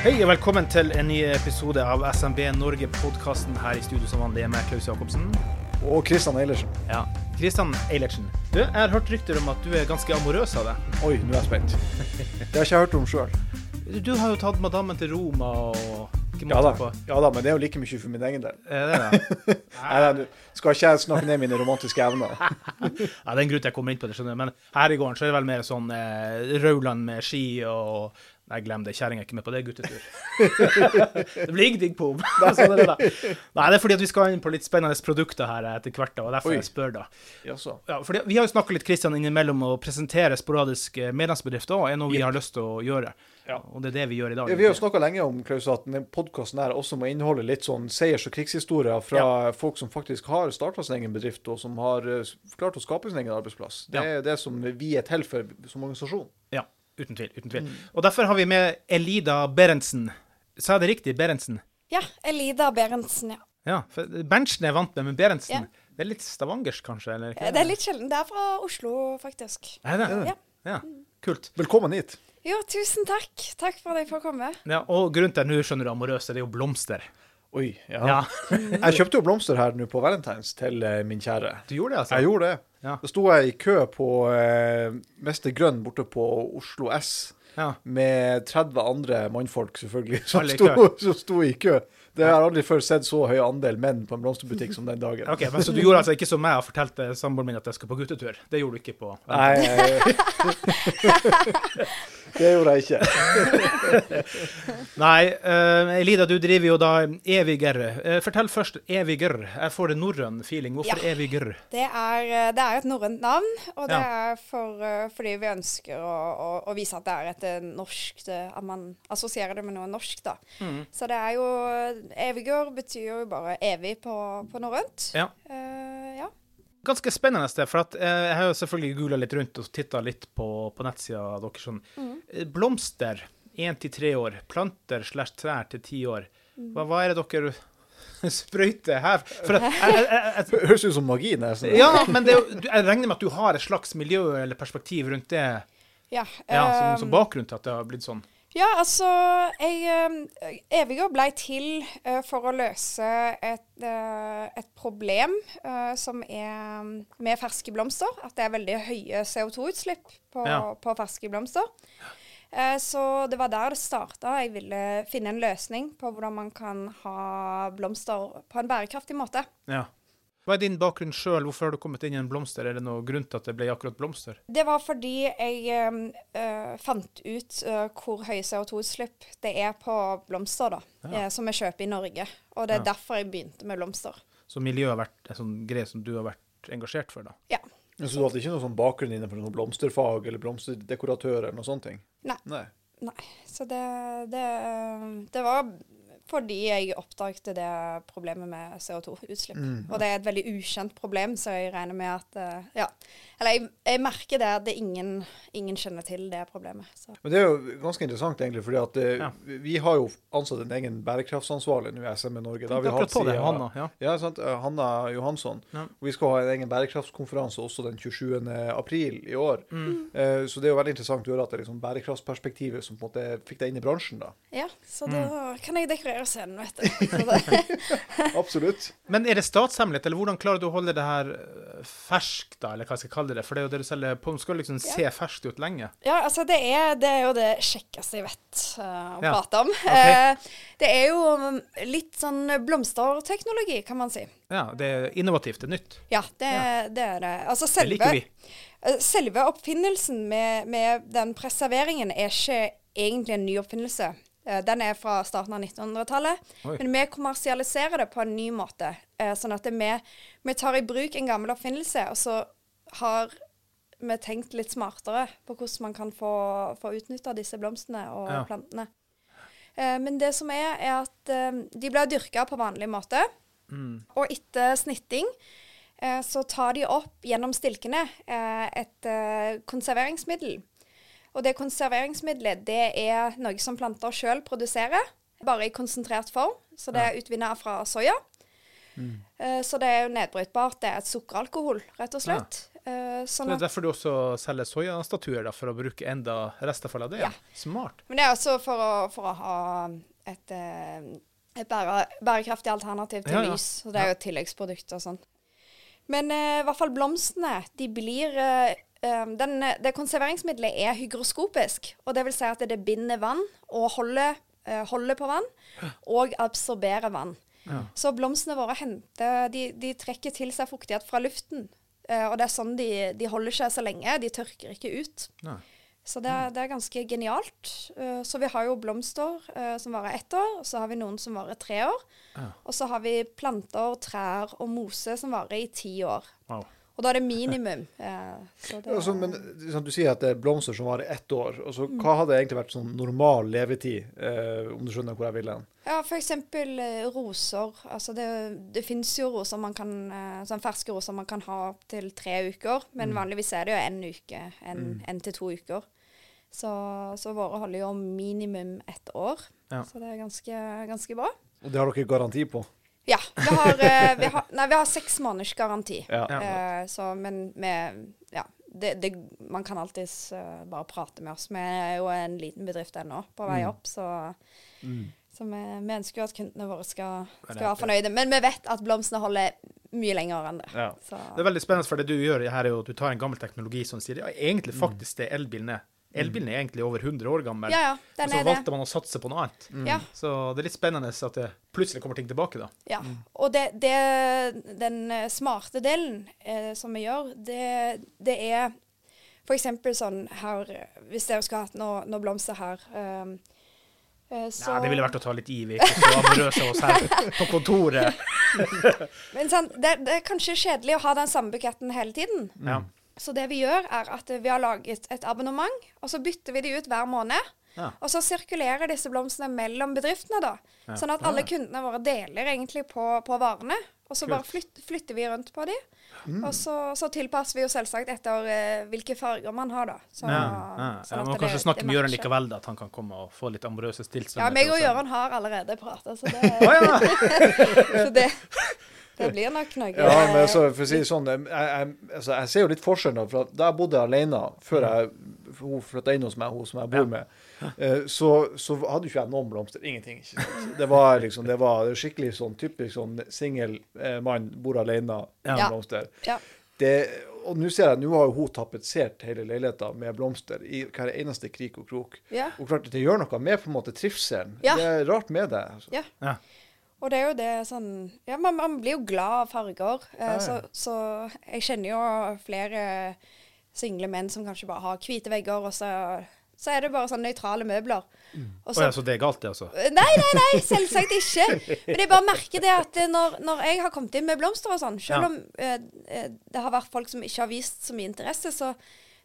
Hei og velkommen til en ny episode av SMB Norge-podkasten her i studio som vanlig med Klaus Jacobsen. Og Kristian Eilertsen. Ja, Kristian Eilertsen. Du, jeg har hørt rykter om at du er ganske amorøs av deg. Oi, nå er jeg spent. Det har ikke jeg hørt om sjøl. Du, du har jo tatt madammen til Roma og Ja, da. ja da, men det er jo like mye for min egen del. Er det det? Nei, nei, du skal ikke jeg snakke ned mine romantiske evner. Ja, det er en grunn til jeg kommer inn på det, skjønner du. Men her i gården så er det vel mer sånn eh, Rauland med ski og Nei, glem det. Kjerringa er ikke med på det, guttetur. det blir ingenting på om. sånn er det da. Nei, det er fordi at vi skal inn på litt spennende produkter her etter hvert, da, og derfor Oi. jeg spør, da. Jaså. Ja, fordi Vi har jo snakka litt Kristian, innimellom å presentere sporadisk eh, medlemsbedrifter òg, er noe vi har lyst til å gjøre. Ja. Og det er det vi gjør i dag. Ja, vi har jo snakka lenge om Klaus, at podkasten også må inneholde litt sånn seiers- og krigshistorier fra folk som faktisk har starta sin egen bedrift, og som har eh, klart å skape sin egen arbeidsplass. Det Ja. er det som vi er til for som organisasjon. Ja, uten tvil. uten tvil. Og derfor har vi med Elida Berentsen. Sa jeg det riktig? Berentsen? Ja, Elida Berentsen, ja. Ja, for Berntsen er vant med, men Berentsen Ja. Det er litt stavangersk, kanskje? Eller? Det er litt sjelden. Det er fra Oslo, faktisk. Er det? Ja. Ja, kult. Velkommen hit. Jo, tusen takk. Takk for at jeg får komme. Ja, og grunnen til at nå skjønner du amorøse, det er jo blomster. Oi, ja. Ja, Jeg kjøpte jo blomster her nå på Valentines til eh, min kjære. du gjorde det, altså? Jeg gjorde det. Ja. Da sto jeg i kø på eh, Mester Grønn borte på Oslo S Ja. med 30 andre mannfolk, selvfølgelig, som sto, som sto i kø. Det har aldri før sett så høy andel menn på en blomsterbutikk som den dagen. Ok, men Så du gjorde altså ikke som meg og fortalte samboeren min at jeg skulle på guttetur? Det gjorde du ikke på Nei, det gjorde jeg ikke. Nei, uh, Elida, du driver jo da Eviger. Uh, fortell først Eviger. Jeg får en norrøn feeling. Hvorfor Ja. Eviger? Det er, eh, det er et norrønt navn, og det Ja. er for, uh, fordi vi ønsker å, å, å vise at det er et norsk norskt At man assosierer det med noe norsk, da. Mm. Så det er jo Eviger betyr jo bare evig på, på norrønt. Ja. Uh, ja. Ganske spennende sted, for at, eh, jeg har jo selvfølgelig googla litt rundt og titta litt på, på nettsida deres. Sånn. Mm. Blomster én til tre år. Planter slash trær til ti år. Hva, hva er det dere sprøyter her? For at, jeg, jeg, jeg, høres ut som magi, nesten. ja, men det, jeg regner med at du har et slags miljø eller perspektiv rundt det Ja, ja, som, eh, som bakgrunn til at det har blitt sånn. Ja, altså jeg, eh, ble til eh, for å løse et, eh, et problem eh, som er mm, med ferske blomster. At det er veldig høye CO2-utslipp på, Ja. på ferske blomster. Så det var der det starta. Jeg ville finne en løsning på hvordan man kan ha blomster på en bærekraftig måte. Ja. Hva er din bakgrunn sjøl? Hvorfor har du kommet inn i en blomster? Er det noen grunn til at det ble akkurat blomster? Det var fordi jeg eh, eh, fant ut øh, hvor høye CO2-utslipp det er på blomster, da, Ja. eh, som jeg kjøper i Norge. Og det er Ja. derfor jeg begynte med blomster. Så miljøet har vært en sånn greie som du har vært engasjert for, da? Ja. Så du hadde ikke noen sånn bakgrunn innenfor noe blomsterfag eller blomsterdekoratør eller noe sånt? Nei. Nei. Nei. Så det, det, det var fordi jeg oppdaget det problemet med CO2-utslipp. Mm. Og det er et veldig ukjent problem, så jeg regner med at eh, Ja. Eller jeg, jeg merker det at det ingen, ingen kjenner til det problemet. Så. Men det er jo ganske interessant, egentlig, fordi at eh, Ja. vi har jo ansatt en egen bærekraftsansvarlig nå i SME Norge. Da har vi har hatt siden- Hanna. Ja. Ja, sant? Eh, Hanna Johansson. Ja. Og vi skal ha en egen bærekraftskonferanse også den 27. april i år. Mm. Eh, Så det er jo veldig interessant å høre at det er liksom bærekraftsperspektivet som på en måte fikk deg inn i bransjen. da. Ja, så Mm. da kan jeg dekorere scenen, vet du. Absolutt. Men er det statshemmelighet, eller hvordan klarer du å holde det her ferskt, da, eller hva jeg skal kalle det? For det er jo det du selger på, det skal liksom se ferskt ut lenge. ja, altså det er, det er jo det kjekkeste jeg vet uh, å Ja. prate om. Eh, det er jo um, litt sånn blomsterteknologi, kan man si. Ja, det er innovativt, det er nytt. Ja, det, det er det. Altså Det liker vi. eh, selve oppfinnelsen med, med den preserveringen er ikke egentlig en ny oppfinnelse. Den er fra starten av 1900-tallet. Men vi kommersialiserer det på en ny måte. Sånn at vi, vi tar i bruk en gammel oppfinnelse, og så har vi tenkt litt smartere på hvordan man kan få, få utnytta disse blomstene og Ja. plantene. Eh, Men det som er, er at eh, de blir dyrka på vanlig måte. Mm. Og etter snitting eh, så tar de opp gjennom stilkene eh, et eh, konserveringsmiddel. Og det konserveringsmiddelet det er noe som planter sjøl produserer, bare i konsentrert form. Så det er utvinnet fra soya. Eh, så det er jo nedbrytbart. Det er et sukkeralkohol, rett og slett. Eh, Så sånn det er derfor du også selger soyastatuer, da, for å bruke enda restavfall av det? Ja. Smart. men det er også for å, for å ha et, eh, et bære, bærekraftig alternativ til Ja, ja. lys. Så det er jo et tilleggsprodukt og sånn. Men uh, i hvert fall blomstene, de blir eh, den, Det konserveringsmiddelet er hygroskopisk. Og det vil si at det binder vann og holder, holder på vann, og absorberer vann. Ja. Så blomstene våre henter De, de trekker til seg fuktighet fra luften. Eh, og det er sånn de, de holder seg så lenge. De tørker ikke ut. Nei. Så det, er- det er ganske genialt. Eh, så vi har jo blomster eh, som varer ett år, og så har vi noen som varer tre år. Ja. Og så har vi planter, trær og mose som varer i ti år. Wow. Og da er det minimum. Ja, så det, Altså, men sånn, Du sier at det er blomster som varer ett år. Altså, så Hva hadde egentlig vært sånn normal levetid, eh, om du skjønner hvor jeg vil hen? Ja, eksempel eh, roser. Altså det, det finnes jo roser man kan, eh, sånn ferske roser man kan ha opptil tre uker. Mm. Men vanligvis er det jo én uke. En, en til to uker. Så, så våre holder jo minimum ett år. Ja. Så det er ganske, ganske bra. Og det har dere garanti på? Ja. Vi har, eh, vi har, nei, vi har seks måneders garanti. Ja. Eh, så, men med Ja. Det, det, man kan alltids uh, bare prate med oss. Vi er jo en liten bedrift ennå, på vei Mm. opp. Så, så vi, vi ønsker jo at kundene våre skal, skal være fornøyde. Men vi vet at blomstene holder mye lenger enn det. Ja. Så, Det er veldig spennende, for det du gjør her er jo at du tar en gammel teknologi som sier ja, egentlig faktisk det elbilen er. Elbilen er egentlig over 100 år gammel, ja, ja, og så valgte det. man å satse på noe annet. Ja, Så det er litt spennende at det plutselig kommer ting tilbake, da. ja. Og det, det, den smarte delen eh, som vi gjør, det, det er eksempel sånn her Hvis dere skulle hatt noe, noe blomster her um, eh, så, Nei, det ville vært å ta litt i, vi er ikke så amorøse av oss her på kontoret. Men sånn, det, det er kanskje kjedelig å ha den samme buketten hele tiden. Ja. Så det vi gjør, er at vi har laget et abonnement, og så bytter vi de ut hver måned. Ja. Og så sirkulerer disse blomstene mellom bedriftene, da. Ja. Sånn at alle kundene våre deler egentlig på, på varene. Og så bare flyt, flytter vi rundt på de. Mm. Og så, så tilpasser vi jo selvsagt etter uh, hvilke farger man har, da. Så, Ja, ja. sånn ja, man kan kanskje snakke med Gøran likevel, da, at han kan komme og få litt amorøse tilstander. Ja, meg og oss. Har allerede prata, så det, så det, det blir nok noe Ja, men altså, for å si det sånn, jeg, jeg, altså, jeg ser jo litt forskjell da, for da jeg bodde alene, før jeg, hun flytta inn hos meg, hun som jeg bor med, eh, så, så hadde jo ikke jeg noen blomster. Ingenting. Ikke sant? Det var liksom, det var skikkelig sånn typisk sånn singel eh, mann, bor alene, Ja. blomster. Ja. Det, og nå ser jeg, nå har jo hun tapetsert hele leiligheten med blomster i hver eneste krik og krok. Ja. Og klart, det gjør noe med på en måte trivselen. Ja. Det er rart med det. Altså. Ja. Og det er jo det sånn Ja, man, man blir jo glad av farger. Eh. Så, så jeg kjenner jo flere single menn som kanskje bare har hvite vegger, og så, så er det bare sånn nøytrale møbler. Og Å ja, så det er galt, det, altså? Nei, nei, nei, selvsagt ikke. Men jeg bare merker det at eh, når, når jeg har kommet inn med blomster og sånn, selv Ja. om eh, eh, det har vært folk som ikke har vist så mye interesse, så,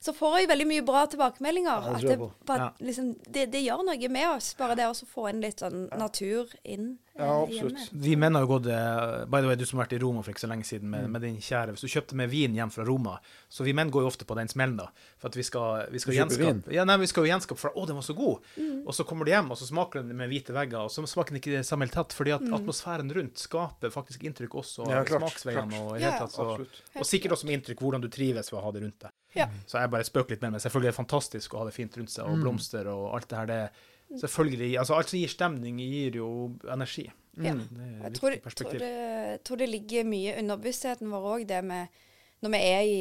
så får jeg veldig mye bra tilbakemeldinger. Ja, det at det, på. Ja. liksom, det, det gjør noe med oss, bare det å få inn litt sånn natur inn eh, Ja, absolutt. Vi menn har jo gått eh, By the way, du som har vært i Roma for ikke så lenge siden med, med din kjære. Hvis du kjøpte med vin hjem fra Roma Så vi menn går jo ofte på den smellen, da. For at vi skal, vi skal gjenskape Ja, nei, vi skal jo gjenskape for Å, den var så god! Og så kommer du hjem, og så smaker den med hvite vegger, og så smaker den ikke det samme i det hele tatt. Fordi at atmosfæren rundt skaper faktisk inntrykk også. Ja, klart, smaksveiene og i det hele tatt. Så, og sikkert også med inntrykk hvordan du trives ved å ha det rundt deg. Ja. Så jeg bare spøker litt med det. Selvfølgelig er det fantastisk å ha det fint rundt seg, og blomster og alt det her. Det selvfølgelig Altså, alt som gir stemning, gir jo energi. Ja. Det er Jeg tror, tror, det, tror det ligger mye underbevisstheten vår òg, det med når vi er i,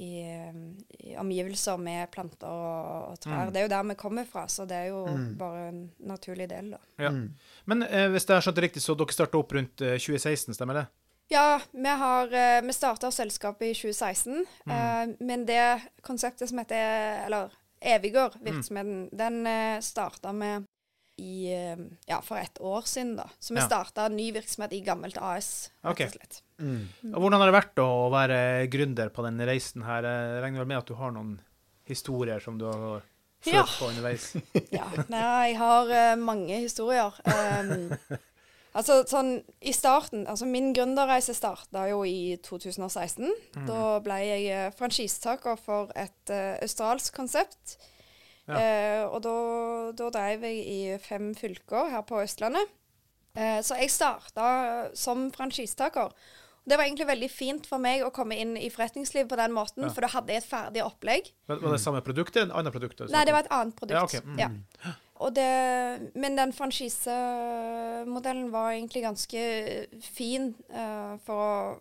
i, i omgivelser med planter og, og trær. Mm. Det er jo der vi kommer fra, så det er jo bare en naturlig del, da. Ja. Men eh, hvis jeg har skjønt det riktig, så dere starta opp rundt eh, 2016, stemmer det? Ja, vi, har, eh, vi starta selskapet i 2016, Mm. eh, men det konseptet som heter Eller Evigård, virksomheten, den uh, starta vi i, eh, ja, for et år siden, da. Så vi Ja. starta ny virksomhet i gammelt AS, rett Ok. og slett. Og Hvordan har det vært å være gründer på den reisen her? Jeg regner vel med at du har noen historier som du har søkt Ja. på underveis? Ja, nei, jeg har uh, mange historier. Um, altså sånn i starten Altså min gründerreise starta jo i 2016. Mm. Da ble jeg uh, franchisetaker for et uh, australsk konsept. Ja. Eh, og da, da drev jeg i fem fylker her på Østlandet. Eh, så jeg starta som franchisetaker. Det var egentlig veldig fint for meg å komme inn i forretningslivet på den måten, Ja. for da hadde jeg et ferdig opplegg. Var var det samme produkt eller et annet produkt? Nei, det var et annet produkt. Ja, ok. Mm. Ja. Det, men den franchisemodellen var egentlig ganske fin Uh, for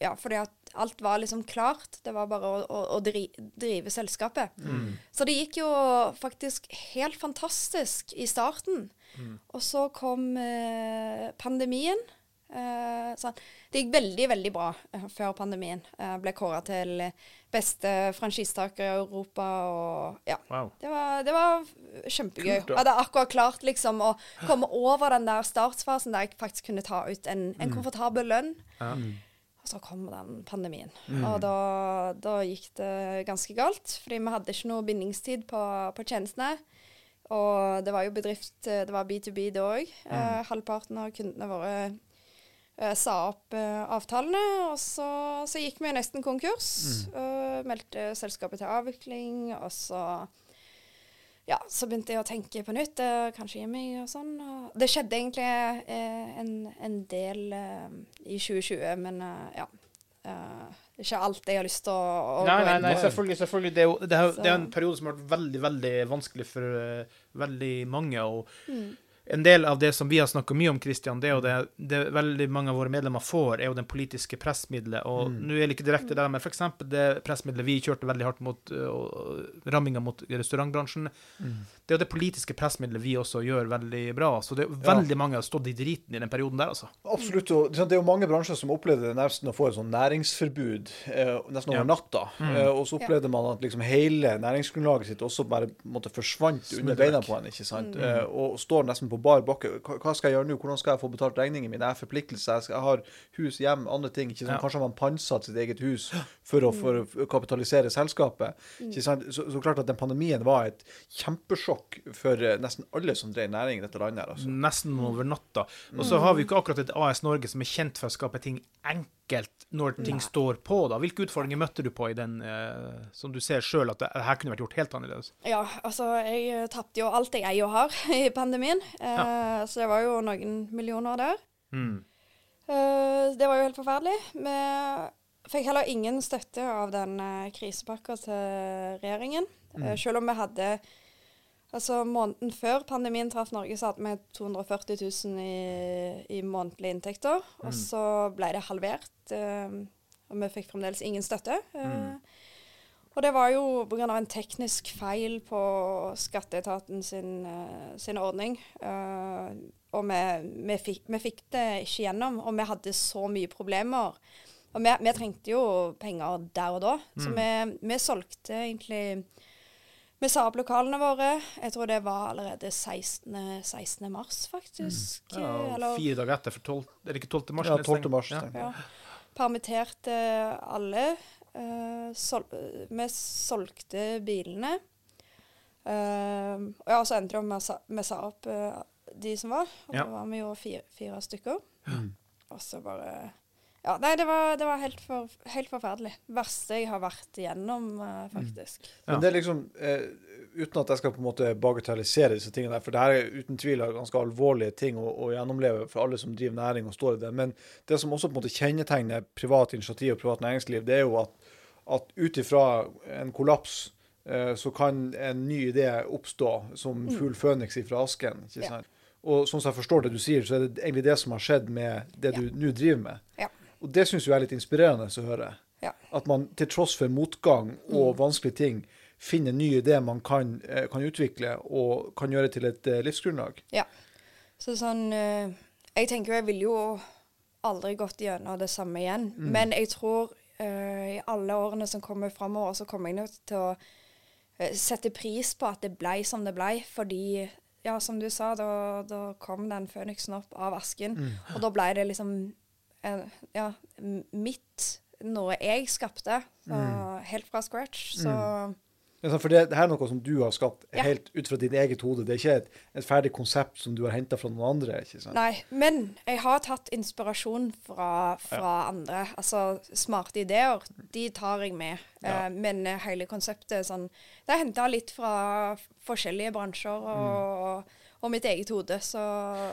Ja, fordi at alt var liksom klart. Det var bare å, å, å dri, drive selskapet. Mm. Så det gikk jo faktisk helt fantastisk i starten. Mm. Og så kom uh, pandemien. Uh, sånn. Det gikk veldig, veldig bra før pandemien. Ble kåra til beste franchisetaker i Europa og ja. Wow. Det var, det var kjempegøy. Kult. Jeg hadde akkurat klart liksom å komme over den der startfasen der jeg faktisk kunne ta ut en, en komfortabel lønn. Ja. Og så kom den pandemien. Og da, da gikk det ganske galt. Fordi vi hadde ikke noe bindingstid på, på tjenestene. Og det var jo bedrift, det var B2B det òg. Eh, halvparten av kundene våre eh, sa opp eh, avtalene. Og så, så gikk vi nesten konkurs. eh, meldte selskapet til avvikling. Og så ja, så begynte jeg å tenke på nytt. eh, kanskje gi meg og sånn. Og det skjedde egentlig eh, en, en del eh, i 2020, men eh, ja. Eh, ikke alt jeg har lyst til å, å Nei, nei, nei, selvfølgelig. selvfølgelig. Det, er jo, det, er, det er en periode som har vært veldig veldig vanskelig for eh, veldig mange. og Mm. En del av det som vi har snakka mye om, Christian, det er jo det, det veldig mange av våre medlemmer får, er jo den politiske pressmiddelet. Og Mm. nå er det ikke direkte der, men f.eks. det pressmiddelet vi kjørte veldig hardt mot, uh, og- ramminga mot restaurantbransjen. Mm. Det er jo det politiske pressmiddelet vi også gjør veldig bra. Så det er Ja. veldig mange har stått i driten i den perioden der, altså. Absolutt. og Det er jo mange bransjer som opplevde det nesten å få et sånn næringsforbud eh, nesten over Ja. natta. Mm. Eh, og så opplevde man at liksom hele næringsgrunnlaget sitt også bare måtte forsvant under beina på en. ikke sant? Mm. Eh, og står nesten på bar bakke. Hva, skal jeg gjøre nå? Hvordan skal jeg få betalt regningene mine? Jeg har forpliktelser. Jeg, har hus, hjem, andre ting. ikke sant? Ja. Kanskje har man pantsatt sitt eget hus for å, for å kapitalisere selskapet. ikke sant? Så, så klart at den pandemien var et kjempesjokk for eh, nesten alle som drev næring i dette landet. altså. Nesten over natta. Og så har vi ikke akkurat et AS Norge som er kjent for å skape ting enkelt når ting Nei. står på. da. Hvilke utfordringer møtte du på i den, eh, som du ser sjøl at det, det her kunne vært gjort helt annerledes? Ja, altså jeg eh, tapte jo alt jeg eier og har i pandemien. Eh, Så det var jo noen millioner der. Mm. Eh, det var jo helt forferdelig. Vi fikk heller ingen støtte av den uh, krisepakka til regjeringen. Eh, selv om vi hadde Altså Måneden før pandemien traff Norge, så hadde vi 240 000 i, i månedlige inntekter. Og så ble det halvert, eh, og vi fikk fremdeles ingen støtte. Eh, Og det var jo pga. en teknisk feil på skatteetaten sin, eh, sin ordning. Eh, og vi, vi, fikk, vi fikk det ikke gjennom, og vi hadde så mye problemer. Og vi, vi trengte jo penger der og da, så vi, vi solgte egentlig Vi sa opp lokalene våre. Jeg tror det var allerede 16. 16. mars, faktisk. Ja, og Eller- fire dager etter, for 12, er det ikke 12. mars? Ja, 12. mars. Ja. ja. Permitterte alle. Uh, sol vi solgte bilene. Uh, og ja, så endte det med at vi sa opp uh, de som var. Og Ja. da var vi jo fire, fire stykker. Og så bare Ja, nei, det var, det var helt, for, helt forferdelig. Verste jeg har vært igjennom, eh, faktisk. Ja. Men det er liksom eh, Uten at jeg skal på en måte bagatellisere disse tingene, der, for det her er uten tvil ganske alvorlige ting å, å gjennomleve for alle som driver næring og står i det. Men det som også på en måte kjennetegner privat initiativ og privat næringsliv, det er jo at, at ut ifra en kollaps eh, så kan en ny idé oppstå som fugl føniks ifra asken. ikke sant? Ja. Og sånn som jeg forstår det du sier, så er det egentlig det som har skjedd med det Ja. du nå driver med. Ja. Og det syns jeg er litt inspirerende å høre. Ja. At man til tross for motgang og vanskelige ting finner nye ideer man kan, eh, kan utvikle og kan gjøre til et livsgrunnlag. livsgrunnlag. Så sånn eh, Jeg tenker jeg ville jo aldri gått gjennom det samme igjen. Men jeg tror eh, i alle årene som kommer framover, så kommer jeg nok til å eh, sette pris på at det ble som det ble, fordi ja, som du sa, da, da kom den føniksen opp av asken. Mm. Og da ble det liksom eh, Ja, mitt Noe jeg skapte Mm. helt fra scratch. Så Ja, for det, det her er noe som du har skapt Ja. helt ut fra ditt eget hode. Det er ikke et, et ferdig konsept som du har henta fra noen andre. ikke sant? Nei. Men jeg har tatt inspirasjon fra, fra andre. Altså smarte ideer, de tar jeg med. Ja. Eh, men eh, hele konseptet sånn Det er henta litt fra forskjellige bransjer og, og mitt eget hode, så,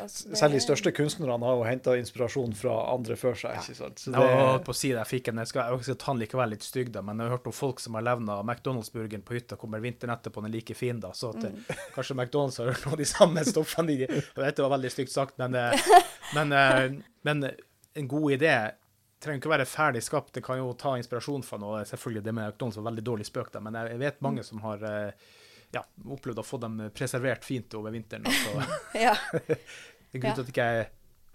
så det- Selv de største kunstnerne har jo henta inspirasjon fra andre før seg. ikke sant? Så Jeg holdt på å si det, jeg fikk en, jeg skal, jeg skal ta den likevel litt stygg, da, men jeg har hørt om folk som har levna McDonald's-burgeren på hytta, kommer vinteren etterpå, den er like fin, da. Så at, Mm. eh, kanskje McDonald's har hørt noe av de samme stoffene De, og Dette var veldig stygt sagt, men, eh, men, eh, men en god idé trenger ikke å være ferdig skapt. Det kan jo ta inspirasjon fra noe. Selvfølgelig, det med McDonald's var veldig dårlig spøk, da, men jeg vet mange som har eh, ja, opplevd å få dem preservert fint over vinteren. Altså. Ja. det er grunn til at jeg ikke er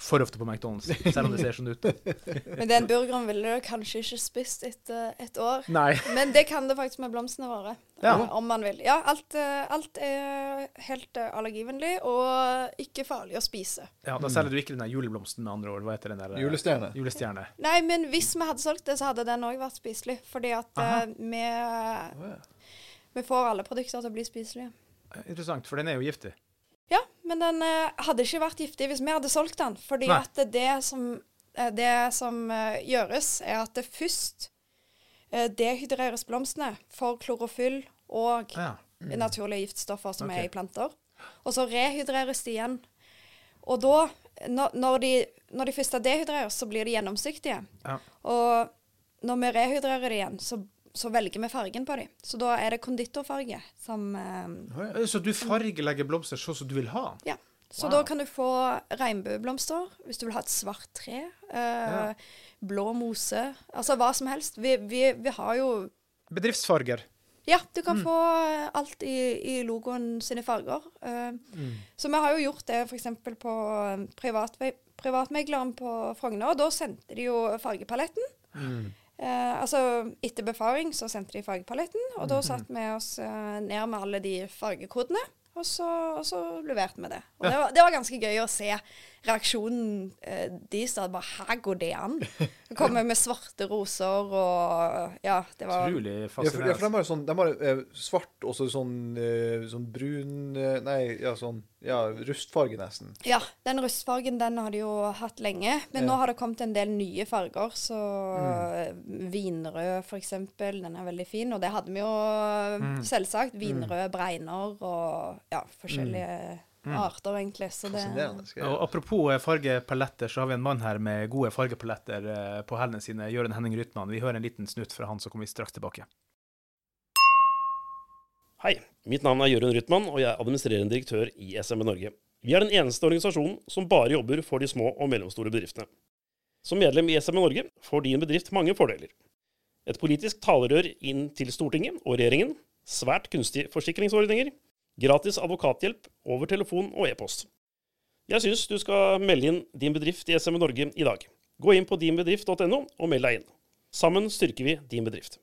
for ofte på McDonald's, selv om det ser sånn ut. Men den burgeren ville du kanskje ikke spist etter et år. Nei. Men det kan det faktisk med blomstene våre, Ja. om man vil. Ja, alt, eh, alt er helt eh, allergivennlig og ikke farlig å spise. Ja, Da selger du ikke den der juleblomsten, med andre ord. Hva heter den der? eh, Julestjerne. Julestjerne. Nei, men hvis vi hadde solgt det, så hadde den òg vært spiselig. Fordi at Aha. vi. Vi får alle produkter til å bli spiselige. Interessant, for den er jo giftig. Ja, men den eh, hadde ikke vært giftig hvis vi hadde solgt den. Fordi Nei. at det som, eh, det som eh, gjøres, er at det først eh, dehydreres blomstene for klorofyll og Ja. naturlige giftstoffer som okay. er i planter. Og så rehydreres de igjen. Og da, når, når, de, når de først er dehydreres, så blir de gjennomsiktige. Ja. Og når vi rehydrerer det igjen, så, så velger vi fargen på dem. Så da er det konditorfarge som eh, Eh, Så du fargelegger blomster sånn som du vil ha? Ja. Så Wow. da kan du få regnbueblomster hvis du vil ha et svart tre. Eh, Blå mose. Altså hva som helst. Vi, vi, vi har jo Bedriftsfarger. Ja, du kan få eh, alt i, i logoen sine farger. Eh, Så vi har jo gjort det f.eks. på privat, privatvei- privatmegleren på Frogner. Da sendte de jo fargepaletten. Eh, altså etter befaring så sendte de fargepaletten, og da satt vi oss eh, ned med alle de fargekodene. Og så, og så leverte vi det. Og det, var, det var ganske gøy å se reaksjonen eh, deres. da, Bare her går det an? Det kommer med svarte roser og Ja, det var Utrolig Ja, for, ja, for de har, sånn, de har eh, svart og så sånn, eh, sånn brun eh, Nei, ja, sånn ja, rustfarge, nesten. Ja, den rustfargen den har de jo hatt lenge. Men nå har det kommet en del nye farger. Så vinrød, for eksempel, den er veldig fin. Og det hadde vi jo selvsagt. Vinrøde bregner og ja, forskjellige arter, egentlig. Så det. Og apropos eh, fargepaletter, så har vi en mann her med gode fargepaletter eh, på hælene sine. Jørund Henning Rytman. Vi hører en liten snutt fra han, så kommer vi straks tilbake. Hei, mitt navn er Jørund Rytman, og jeg er administrerende direktør i SMB Norge. Vi er den eneste organisasjonen som bare jobber for de små og mellomstore bedriftene. Som medlem i SMB Norge får din bedrift mange fordeler. Et politisk talerør inn til Stortinget og regjeringen, svært kunstige forsikringsordninger, gratis advokathjelp over telefon og e-post. Jeg syns du skal melde inn din bedrift i SME Norge i dag. Gå inn på dinbedrift.no og meld deg inn. Sammen styrker vi din bedrift.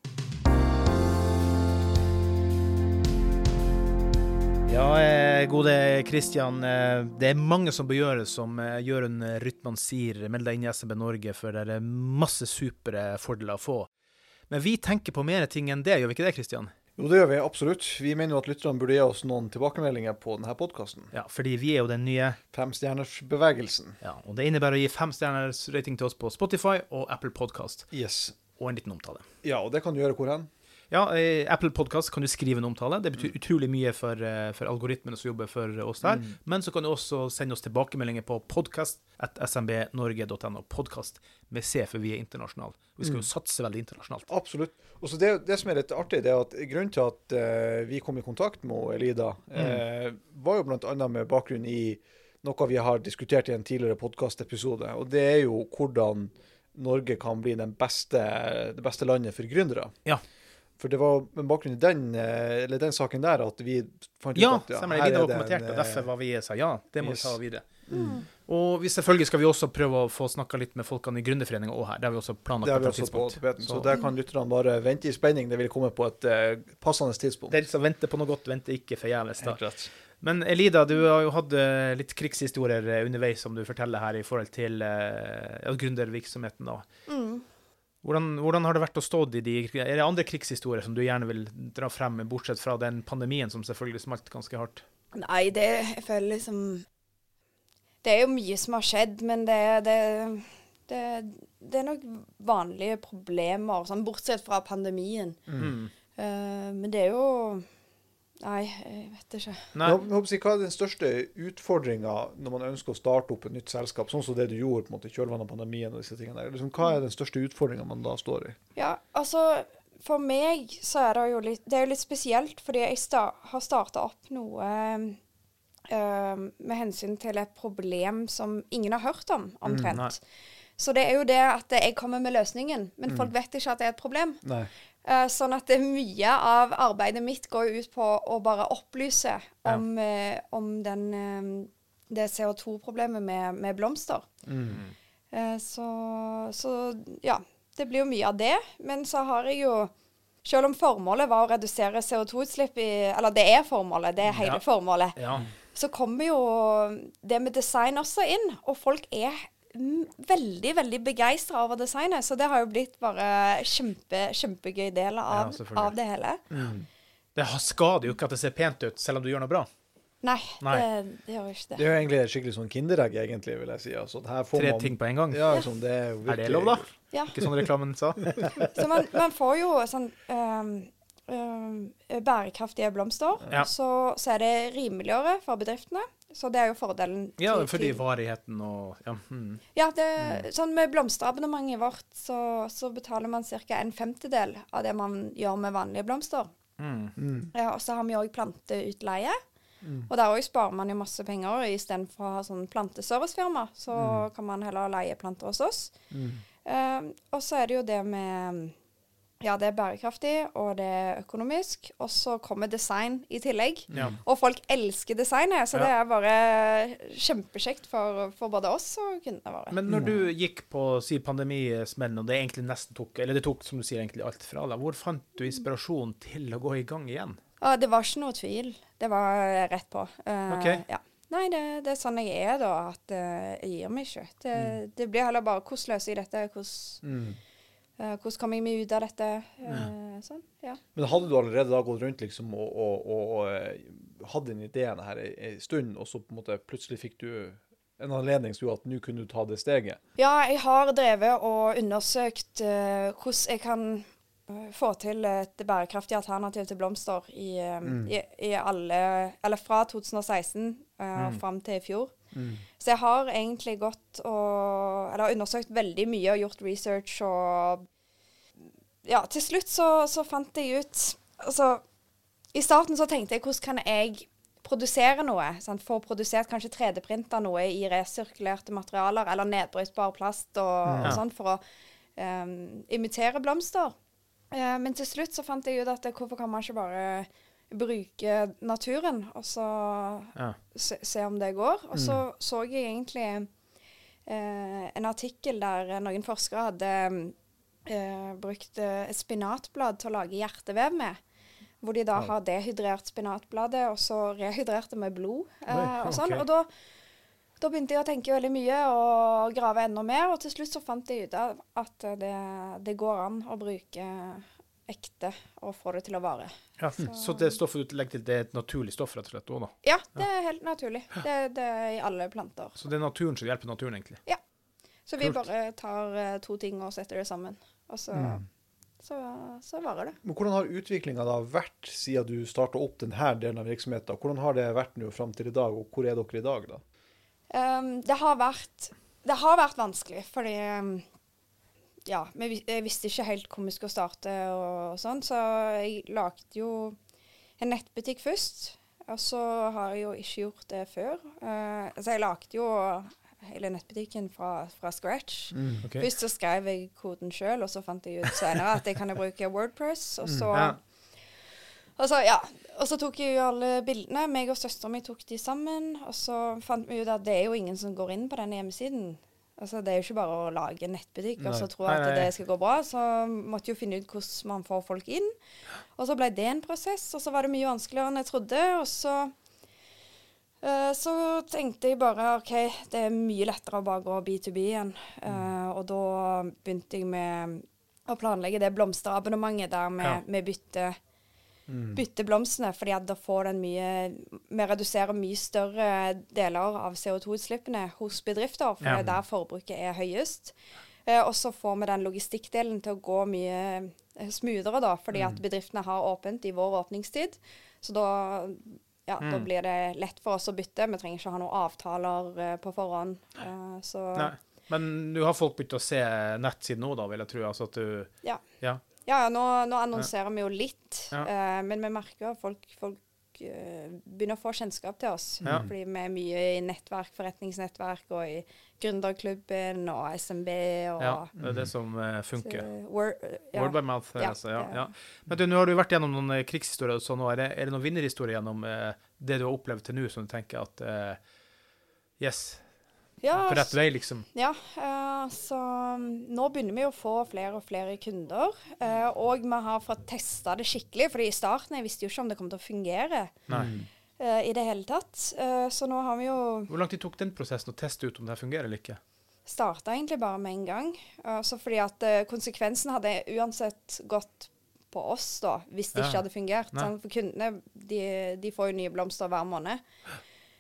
Ja, eh, gode Kristian. Eh, det er mange som bør gjøre som eh, Jørund Rytman sier. Meld deg inn i SMB Norge, for det er masse supre fordeler å få. Men vi tenker på mer ting enn det, gjør vi ikke det, Kristian? Jo, det gjør vi absolutt. Vi mener jo at lytterne burde gi oss noen tilbakemeldinger på denne podkasten. Ja, fordi vi er jo den nye Femstjernersbevegelsen. Ja, og det innebærer å gi fem stjerners rating til oss på Spotify og Apple Podcast, Yes. og en liten omtale. Ja, og det kan du gjøre hvor hen? Ja, i Apple Podcast kan du skrive en omtale. Det betyr utrolig mye for, eh, for algoritmene som jobber for oss der. Men så kan du også sende oss tilbakemeldinger på podkast.smbnorge.no. Podkast med C, for vi er internasjonale. Vi skal jo satse veldig internasjonalt. Absolutt. Og så det, det som er litt artig, det er at grunnen til at uh, vi kom i kontakt med Elida, eh, var jo bl.a. med bakgrunn i noe vi har diskutert i en tidligere podkastepisode. Og det er jo hvordan Norge kan bli den beste, det beste landet for gründere. Ja. For det var med bakgrunn i den, eh, eller den saken der at vi fant ut Ja, at stemmer. her er det en, og eh, derfor var vi sa ja, det må yes. vi ta videre. Og vi, selvfølgelig skal vi også prøve å få snakka litt med folkene i Gründerforeninga òg her. Det har vi også planlagt Det på vi også på tidspunkt. Så Så- der kan lytterne bare vente i spenning. Det vil komme på et uh, passende tidspunkt. Det er venter vente på noe godt, vente ikke forgjeves. Men Elida, du har jo hatt litt krigshistorier underveis, som du forteller her, i forhold til uh, gründervirksomheten. da. Mm. Hvordan, hvordan har det vært å stå i de Er det andre krigshistorier som du gjerne vil dra frem, bortsett fra den pandemien som selvfølgelig smalt ganske hardt? Nei, det Jeg føler liksom Det er jo mye som har skjedd, men det, det, det, det er nok vanlige problemer, sånn bortsett fra pandemien. Mm. Uh, men det er jo Nei, jeg vet ikke. Nei. Jeg Hva er den største utfordringa når man ønsker å starte opp et nytt selskap, sånn som det du gjorde på en måte i kjølvannet av pandemien? og disse tingene der? Liksom, hva er den største utfordringa man da står i? Ja, altså For meg så er det jo litt Det er jo litt spesielt, fordi jeg sta har starta opp noe øh, med hensyn til et problem som ingen har hørt om, omtrent. Mm, så det er jo det at jeg kommer med løsningen, men folk vet ikke at det er et problem. Nei. Eh, sånn at mye av arbeidet mitt går ut på å bare opplyse Ja. om, eh, om den, eh, det CO2-problemet med, med blomster. Eh, så, så ja, det blir jo mye av det. Men så har jeg jo Selv om formålet var å redusere CO2-utslipp i Eller det er formålet, det er hele Ja. formålet. Ja. Så kommer jo det med design også inn. Og folk er mm, veldig, veldig begeistra over designet. Så det har jo blitt bare kjempe, kjempegøy del av, Ja, av det hele. Det har- skader jo ikke at det ser pent ut, selv om du gjør noe bra. Nei, Nei. Det, det gjør ikke Det det. er jo egentlig skikkelig sånn kinderegg, egentlig, vil jeg si. Altså, her får Tre man, ting på en gang. Ja, sånn, det er, jo Er det lov, da? Ja. Ikke sånn reklamen sa? Så man, man får jo sånn um, um, bærekraftige blomster. Ja. Så, så er det rimeligere for bedriftene. Så det er jo fordelen. Ja, til- fordi til- varigheten og Ja. Mm. Ja, det, sånn med blomsterabonnementet vårt, så, så betaler man ca. en femtedel av det man gjør med vanlige blomster. Mm. Mm. Ja, og så har vi òg planteutleie. Og der òg sparer man jo masse penger. Istedenfor å ha sånn planteservicefirma, så kan man heller leie planter hos oss. Eh, og så er det jo det med Ja, det er bærekraftig, og det er økonomisk. Og så kommer design i tillegg. Ja. Og folk elsker designet, så Ja. det er bare kjempekjekt for, for både oss og kundene våre. Men når du gikk på si pandemismellen, og det egentlig nesten tok Eller det tok, som du sier, egentlig alt fra deg, hvor fant du inspirasjon til å gå i gang igjen? Ja, det var ikke noe tvil. Det var rett på. Uh, okay. ja. Nei, det, det er sånn jeg er, da. At uh, jeg gir meg ikke. Det, det blir heller bare hvordan løser jeg dette? Hvordan, Mm. Eh, hvordan kommer jeg meg ut av dette? Eh, sånn, ja. Men hadde du allerede da gått rundt liksom og, og, og, og hadde den ideen her ei stund, og så på en måte plutselig fikk du en anledning som gjorde at nå kunne du ta det steget? ja, jeg har drevet og undersøkt uh, hvordan jeg kan eh, få til et bærekraftig alternativ til blomster i, mm. i, i alle Eller fra 2016 uh, fram til i fjor. Så jeg har egentlig gått og Eller undersøkt veldig mye og gjort research og Ja, til slutt så, så fant jeg ut Altså, i starten så tenkte jeg hvordan kan jeg produsere noe? Sant? Få produsert kanskje 3D-printa noe i resirkulerte materialer eller nedbrytbar plast og, Ja. og sånn for å um, imitere blomster. Uh, men til slutt så fant jeg ut at hvorfor kan man ikke bare bruke naturen og så Ja. se, se om det går. Og så så jeg egentlig eh, en artikkel der noen forskere hadde eh, brukt eh, et spinatblad til å lage hjertevev med. Hvor de da har dehydrert spinatbladet, og så rehydrert det med blod. Eh, Oi, og sånn. Og da, da begynte jeg å tenke veldig mye og grave enda mer. Og til slutt så fant jeg ut at det, det går an å bruke ekte og få det til å vare. Ja. Så det stoffet du legger til, det er et naturlig stoff, rett og slett? Også, da. Ja, det er helt naturlig. Det, det er i alle planter. Så det er naturen som hjelper naturen, egentlig? Ja. Så vi Kult. bare tar eh, to ting og setter det sammen. Og så, så, så varer det. Men hvordan har utviklinga da vært siden du starta opp denne delen av virksomheten? Hvordan har det vært nå fram til i dag, og hvor er dere i dag, da? Um, det, har vært, det har vært vanskelig, fordi um, Ja, jeg visste ikke helt hvor vi skulle starte og, sånn, så jeg lagde jo en nettbutikk først. Og så har jeg jo ikke gjort det før. Uh, så jeg lagde jo hele nettbutikken fra, fra scratch. Ok. Først så skrev jeg koden sjøl, og så fant jeg ut senere at jeg kan bruke Wordpress. Og så, Ja. og så, ja. og så tok jeg jo alle bildene. meg og søstera mi tok de sammen. Og så fant vi ut at det er jo ingen som går inn på denne hjemmesiden. Altså, Det er jo ikke bare å lage en nettbutikk og så tro at Nei, nei. det skal gå bra. Så måtte jo finne ut hvordan man får folk inn. Og så ble det en prosess, og så var det mye vanskeligere enn jeg trodde. Og så uh, Så tenkte jeg bare OK, det er mye lettere å bare gå B2B igjen. Mm. Eh, og da begynte jeg med å planlegge det blomsterabonnementet der vi, Ja. bytter, Mm. Bytte blomstene, fordi da får den mye Vi reduserer mye større deler av CO2-utslippene hos bedrifter, for det er der forbruket er høyest. Eh, og så får vi den logistikkdelen til å gå mye eh, smoothere, da, fordi Mm. at bedriftene har åpent i vår åpningstid. Så da, ja, da Mm. blir det lett for oss å bytte. Vi trenger ikke ha noen avtaler eh, på forhånd. Eh, så Nei. Men du har folk begynt å se nettsiden nå, da, vil jeg tro? Altså at du ja. Ja. Ja, nå, nå annonserer vi jo litt, eh, men vi merker at folk, folk eh, begynner å få kjennskap til oss. Ja. Fordi vi er mye i nettverk, forretningsnettverk og i gründerklubben og SMB og Ja, det er det som eh, funker. så, word, ja. Word by mouth. Ja, altså, ja. Men du, nå har du vært gjennom noen krigshistorier og sånn. nå. Er det, er det noen vinnerhistorier gjennom eh, det du har opplevd til nå, som du tenker at eh, Yes, Ja, på rett vei, liksom? Ja, Uh, så mm, nå begynner vi å få flere og flere kunder. Uh, og vi har fått testa det skikkelig, fordi i starten jeg visste jo ikke om det kom til å fungere Nei. Uh, i det hele tatt. Så nå har vi jo Hvor lang tid tok den prosessen å teste ut om det fungerer eller ikke? starta egentlig bare med en gang. Så fordi at konsekvensen hadde uansett gått på oss, da, hvis det Ja. ikke hadde fungert. Sånn, For kundene de, de får jo nye blomster hver måned.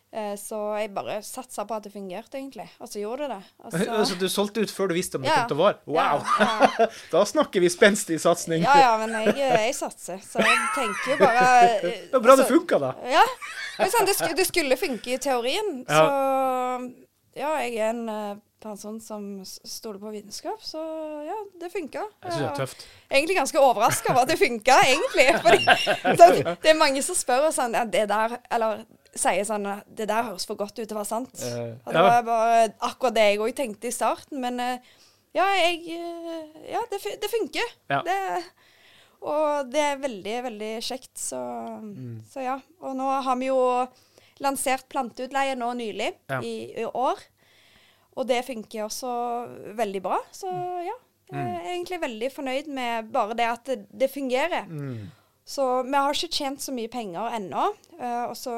Eh, så jeg bare satsa på at det fungerte, egentlig. Og så gjorde det det. Så... Altså, du solgte ut før du visste om det Ja. kom til å vare? Wow! Ja, ja. Da snakker vi spenstig satsing. Ja, ja, men jeg, jeg satser. Så jeg tenker jo bare eh, Det var bra det altså, funka, da. Ja. Det, er det, sk det skulle funke i teorien. Ja. Så ja, jeg er en eh, person som stoler på vitenskap, så ja, det funka. Jeg syns det er tøft. Egentlig ganske overraska over at det funka, egentlig. Fordi sånn, det er mange som spør og sånn ja, det der, Eller sier sånn Det der høres for godt ut til å være sant. Eh, Og det var bare akkurat det jeg òg tenkte i starten. Men eh, ja, jeg eh, Ja, det, det funker. Ja. Det, og det er veldig, veldig kjekt. Så, Mm. så ja. Og nå har vi jo lansert planteutleie nå nylig, Ja. i, i år. Og det funker også veldig bra. Så ja. Jeg Mm. er egentlig veldig fornøyd med bare det at det, det fungerer. mm. Så vi har ikke tjent så mye penger ennå. Uh, og så,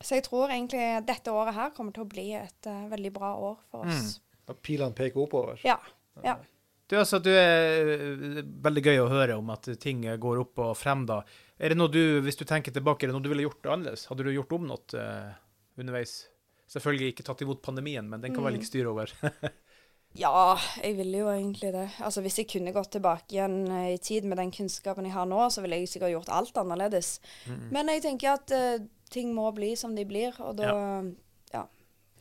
så jeg tror egentlig dette året her kommer til å bli et uh, veldig bra år for oss. At pilene peker oppover. Ja. ja. Du, altså, du er eh, veldig gøy å høre om at ting går opp og frem, da. Er det noe du, hvis du tenker tilbake, er det noe du ville gjort annerledes? Hadde du gjort om noe uh, underveis? Selvfølgelig ikke tatt imot pandemien, men den kan vel Mm. ikke styre over. Ja, jeg ville jo egentlig det. Altså Hvis jeg kunne gått tilbake igjen eh, i tid med den kunnskapen jeg har nå, så ville jeg sikkert gjort alt annerledes. Men jeg tenker at uh, ting må bli som de blir, og da Ja.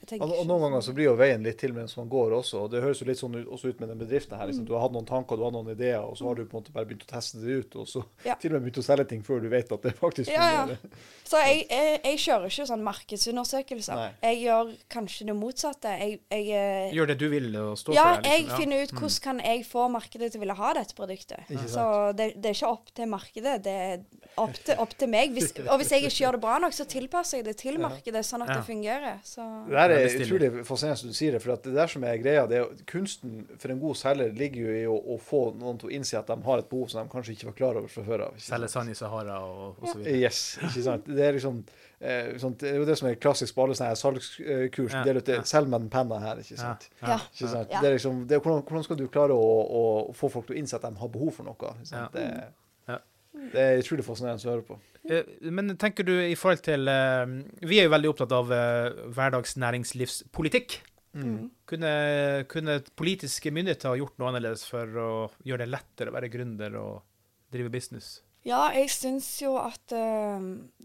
Jeg tenker Og, og noen ganger så blir jo veien litt til mens man går også. og Det høres jo litt sånn ut, også ut med den bedriften her. Liksom. Du har hatt noen tanker, du har noen ideer, og så har du på en måte bare begynt å teste det ut. Og så Ja. til og med begynt å selge ting før du vet at det faktisk Ja, ja. fungerer. Så jeg, jeg, jeg kjører ikke sånn markedsundersøkelser. Nei. Jeg gjør kanskje det motsatte. Jeg, jeg eh, Gjør det du vil og stå Ja, for det. jeg liksom. finner ut hvordan kan jeg få markedet til å ville ha dette produktet. Så det, det er ikke opp til markedet, det er opp til, opp til meg. Hvis, og hvis jeg ikke gjør det bra nok, så tilpasser jeg det til markedet, sånn at Ja. det fungerer. Så Det her er utrolig fascinerende som du sier det, for at det der som er greia, det er kunsten for en god selger ligger jo i å, å få noen til å innse at de har et behov som de kanskje ikke var klar over fra før av. Selge sand i Sahara og, og så videre. Yes, ikke sant. Det er liksom eh, sånt, det er jo det som er klassisk på alle sånne salgskurs. Ja, Del ut det, ja. Selg med den penna her, ikke sant. ja. Ikke sant? Ja. Det er liksom, det er, hvordan, hvordan skal du klare å, å få folk til å innse at de har behov for noe? Ikke sant? Ja. Det. Det er utrolig fascinerende å høre på. Eh, Men tenker du i forhold til eh, Vi er jo veldig opptatt av eh, hverdagsnæringslivspolitikk. Mm. Kunne, kunne politiske myndigheter ha gjort noe annerledes for å gjøre det lettere å være gründer og drive business? Ja, jeg syns jo at uh,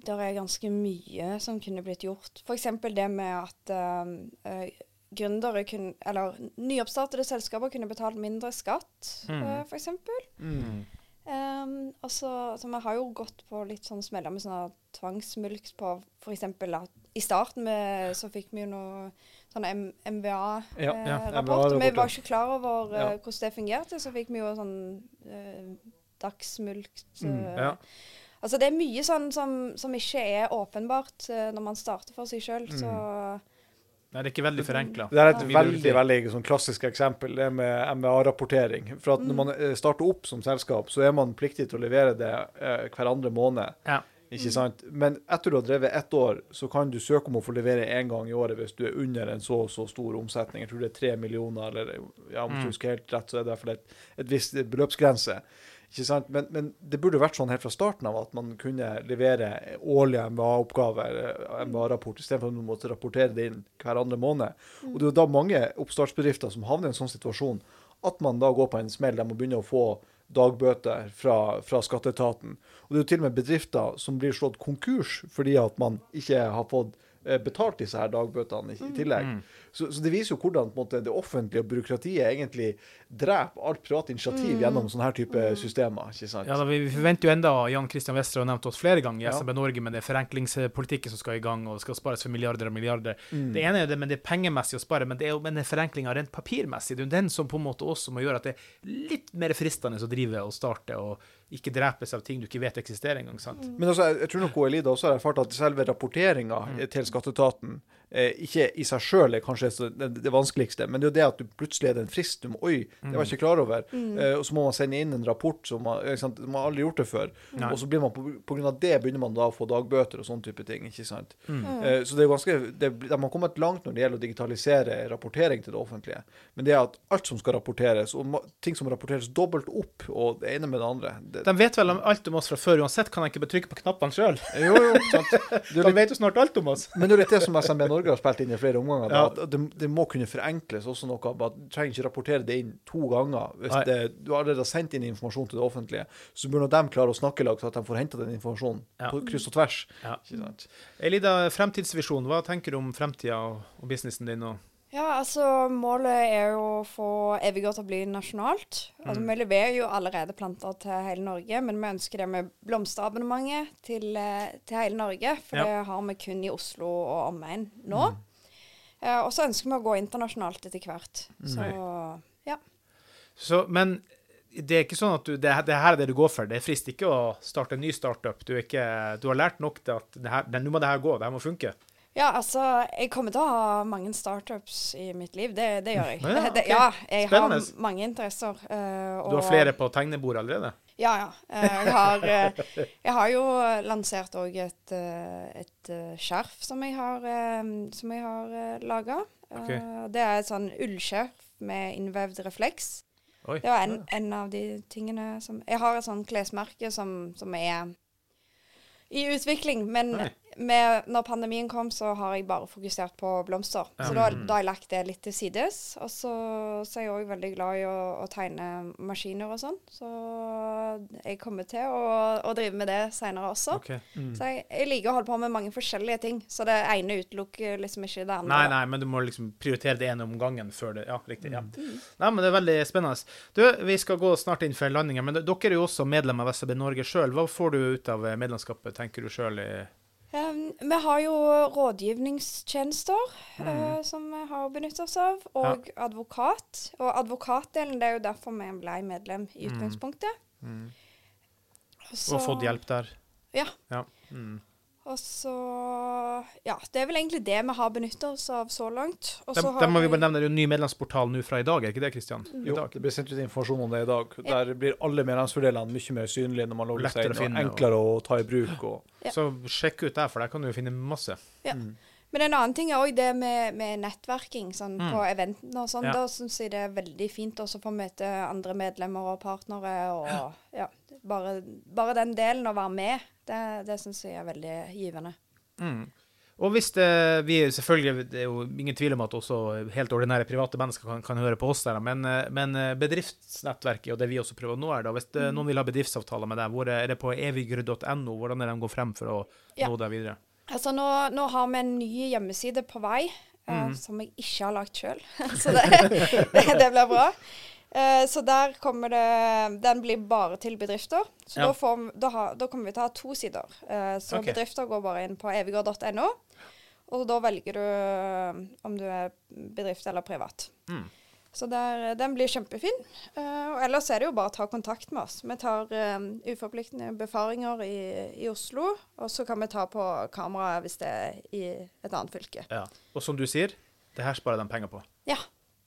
det er ganske mye som kunne blitt gjort. F.eks. det med at uh, gründere kunne Eller nyoppstartede selskaper kunne betalt mindre skatt, Mm. uh, f.eks. Um, altså så så vi har jo gått på litt sånn smeller med sånn tvangsmulkt på f.eks. at i starten med, så fikk vi jo noe sånn MVA-rapport. ja, vi MVA vi var ikke klar over eh, Ja. hvordan det fungerte. Så fikk vi jo sånn uh, dagsmulkt. Mm, eh, ja. Altså det er mye sånn som, som ikke er åpenbart eh, når man starter for seg sjøl. Så Nei, det er ikke veldig forenkla. Det er et veldig veldig sånn klassisk eksempel, det med MBA-rapportering. For at når man eh, starter opp som selskap, så er man pliktig til å levere det eh, hver andre måned. Ja. Ikke sant? Men etter du har drevet ett år, så kan du søke om å få levere én gang i året hvis du er under en så og så stor omsetning. Jeg tror det er tre millioner, eller ja, om du husker helt rett, så er det i hvert fall et, et visst beløpsgrense. Ikke sant? Men, men det burde vært sånn helt fra starten av at man kunne levere årlige MBA-oppgaver, MBA-rapport, istedenfor at man måtte rapportere det inn hver andre måned. Og det er jo da mange oppstartsbedrifter som havner i en sånn situasjon at man da går på en smell der man begynner å få dagbøter fra, fra skatteetaten. Og det er jo til og med bedrifter som blir slått konkurs fordi at man ikke har fått eh, betalt disse her dagbøtene i, i tillegg. Så, så det viser jo hvordan på en måte, det offentlige og byråkratiet egentlig dreper alt privat initiativ gjennom sånne her type systemer. ikke sant? Ja, da, vi vi forventer jo enda Jan Christian Wester har nevnt oss flere ganger i Ja. SMB Norge med det forenklingspolitikken som skal i gang, og det skal spares for milliarder og milliarder. Mm. Det ene er det, men det er pengemessig å spare, men det er jo men forenkling er forenklinga rent papirmessig. Det er jo den som på en måte også må gjøre at det er litt mer fristende å drive og starte, og ikke drepes av ting du ikke vet eksisterer engang. sant? Men altså, jeg, jeg tror nok Elida også har erfart at selve rapporteringa til skatteetaten ikke i seg sjøl er kanskje så det, det vanskeligste, men det er jo det at du plutselig er det en frist. Du må, Oi, det var jeg ikke klar over. Eh, og så må man sende inn en rapport som man, ikke sant? man har aldri gjort det før. Nei. Og så blir man på, på grunn av det begynner man da å få dagbøter og sånne type ting. ikke sant? Eh, så det er jo ganske, det, de har kommet langt når det gjelder å digitalisere rapportering til det offentlige. Men det er at alt som skal rapporteres, og ting som rapporteres dobbelt opp, og det ene med det andre det, De vet vel om alt om oss fra før, uansett kan jeg ikke bare trykke på knappene sjøl. Jo, jo, sant. De vet jo snart alt om oss. Men det er litt det som SMB Norge har spilt inn i flere omganger. Ja. det, det må kunne forenkles også noe. Bare, du trenger ikke rapportere det inn to ganger. Hvis det, du allerede har sendt inn informasjon til det offentlige, så burde de klare å snakke lag så at de får henta den informasjonen Ja. på kryss og tvers. Ja. Elida, fremtidsvisjon. Hva tenker du om fremtida og businessen din? Og Ja, altså målet er jo å få Evigård til å bli nasjonalt. Altså, Vi leverer jo allerede planter til hele Norge, men vi ønsker det med blomsterabonnementet til, eh, til hele Norge. For Ja. det har vi kun i Oslo og omegn nå. Eh, og så ønsker vi å gå internasjonalt etter hvert. Så ja. Så, men det er ikke sånn at du, det, det her er det du går for. Det frister ikke å starte en ny startup. Du, ikke, du har lært nok til at det her, det, nå må det her gå, det her må funke. Ja, altså, jeg kommer til å ha mange startups i mitt liv. Det, det gjør jeg. Ja, okay. det, ja jeg Spennende. har mange interesser. eh, Du har flere på tegnebordet allerede? Ja, ja. Eh, Jeg har, eh, jeg har jo lansert òg et, et skjerf som jeg har, som jeg har laga. Okay. Det er et sånn ullskjerf med innvevd refleks. Oi. Det var en, en av de tingene som Jeg har et sånt klesmerke som, som er i utvikling, men Oi. Med, når pandemien kom, så har jeg bare fokusert på blomster. Så da, da har jeg lagt det litt til sides. Og så, så er jeg òg veldig glad i å, å tegne maskiner og sånn. Så jeg kommer til å, å drive med det seinere også. Ok. Så jeg, jeg liker å holde på med mange forskjellige ting. Så det ene utelukker liksom ikke det andre. Nei, nei, men du må liksom prioritere det ene om gangen før det Ja, riktig. ja. Nei, men det er veldig spennende. Du, vi skal gå snart inn for landinga, men dere er jo også medlem av SAB Norge sjøl. Hva får du ut av medlemskapet, tenker du sjøl? Um, vi har jo rådgivningstjenester eh, som vi har benyttet oss av, og advokat. Og advokatdelen, det er jo derfor vi ble medlem i utgangspunktet. så- Og fått hjelp der? Ja. Ja. Mm. Og så Ja, det er vel egentlig det vi har benyttet oss av så langt. Og så må vi vi- bare nevne, det er jo en ny medlemsportal nå fra i dag, er ikke det, Kristian? Jo, dag. det blir sendt ut informasjon om det i dag. Der blir alle medlemsfordelene mye mer synlige når man logger seg inn, finne, og enklere å ta i bruk. Og, Ja. Så sjekk ut der, for der kan du jo finne masse. ja. Men en annen ting er òg det med, med nettverking sånn, på eventene og sånn. Mm. Ja. Da syns jeg det er veldig fint også å få møte andre medlemmer og partnere. Og ja, bare, bare den delen å være med, det, det syns jeg er veldig givende. Mm. Og hvis det, vi selvfølgelig, det er jo ingen tvil om at også helt ordinære private mennesker kan, kan høre på oss der, men, eh, men eh, bedriftsnettverket og det vi også prøver nå er da, hvis det, noen vil ha bedriftsavtaler med deg, hvor er det på evigrud.no? Hvordan er det de går frem for å Ja. nå deg videre? Altså nå, nå har vi en ny hjemmeside på vei, mm. uh, som jeg ikke har lagd sjøl. så det, det, det blir bra. Eh, så der kommer det Den blir bare til bedrifter. Så Ja. da, får, da, ha, da kommer vi til å ha to sider. Eh, så okay. bedrifter går bare inn på evigård.no, og da velger du eh, om du er bedrift eller privat. Mm. Så der, den blir kjempefin. Uh, og ellers er det jo bare å ta kontakt med oss. Vi tar eh, uforpliktende befaringer i, i Oslo, og så kan vi ta på kamera hvis det er i et annet fylke. Ja. Og som du sier, det her sparer de penger på. Ja.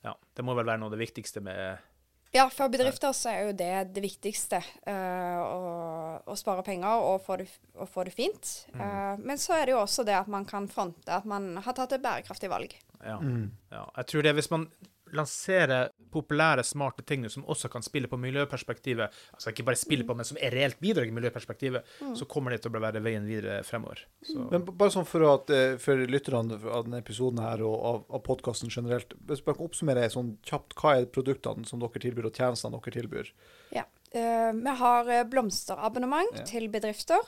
Ja, Det må vel være noe av det viktigste med Ja, for bedrifter så er jo det det viktigste. Uh, å, å spare penger og få det, og få det fint. Eh, men så er det jo også det at man kan fronte at man har tatt et bærekraftig valg. Ja. Mm. ja. Jeg tror det hvis man lanserer populære, smarte ting som også kan spille på miljøperspektivet, altså ikke bare spille på, men som er reelt bidrag i miljøperspektivet, så kommer det til å være veien videre fremover. Så. Men bare sånn for, at, eh, for lytterne av denne episoden her og av, av podkasten generelt, hvis jeg kan oppsummere sånn kjapt, hva er produktene som dere tilbyr, og tjenestene dere tilbyr? Ja. Uh, vi har eh, blomsterabonnement Ja. til bedrifter.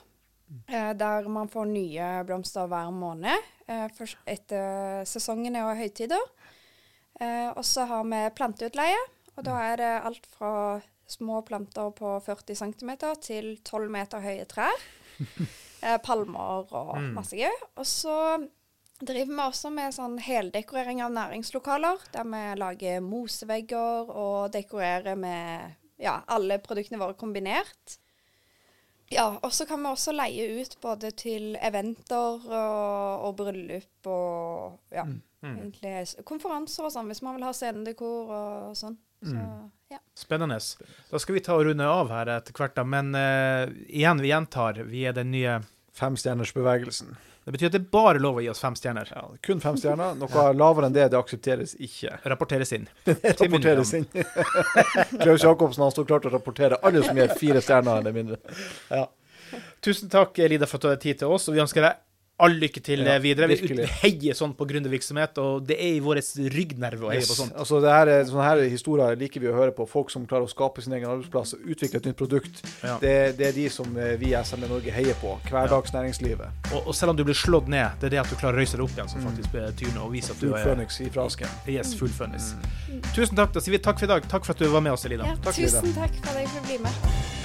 der man får nye blomster hver måned etter sesongene og høytider. Eh, og så har vi planteutleie. Og da er det alt fra små planter på 40 cm til 12 meter høye trær. eh, palmer og Mm. masse gøy. Og så driver vi også med sånn heldekorering av næringslokaler, der vi lager mosevegger og dekorerer med ja, alle produktene våre kombinert. Ja, og så kan vi også leie ut både til eventer og, og bryllup og ja, Mm. egentlig konferanser og sånn, hvis man vil ha scenedekor og sånn. Så Mm. ja. Spennende. Da skal vi ta og runde av her etter hvert, da. Men uh, igjen, vi gjentar, vi er den nye Femstjernersbevegelsen. Det betyr at det er bare lov å gi oss fem stjerner. Ja, kun fem stjerner. Noe lavere enn det, det aksepteres ikke. Rapporteres inn. Rapporteres inn. Klaus Jacobsen han står klar til å rapportere alle som gir fire stjerner eller mindre. Ja. Tusen takk, Lida, for at du hadde tid til oss, og vi ønsker deg all lykke til Ja, eh, videre. Vi virkelig. heier sånn på gründervirksomhet, og det er i vår ryggnerve å heie Yes. på sånt. Altså, det her er, sånne her historier liker vi å høre på. Folk som klarer å skape sin egen arbeidsplass, utvikle et nytt produkt. Ja. Det, det er de som eh, vi i SME Norge heier på. Hverdagsnæringslivet. Og, og selv om du blir slått ned, det er det at du klarer å røyse deg opp igjen, som faktisk betyr noe, og vise at du Full er Phoenix ifra asken. yes, full mm. Tusen takk. Da sier vi takk for i dag. Takk for at du var med oss, Elina. ja Takk, Lida. tusen takk for at jeg fikk bli med.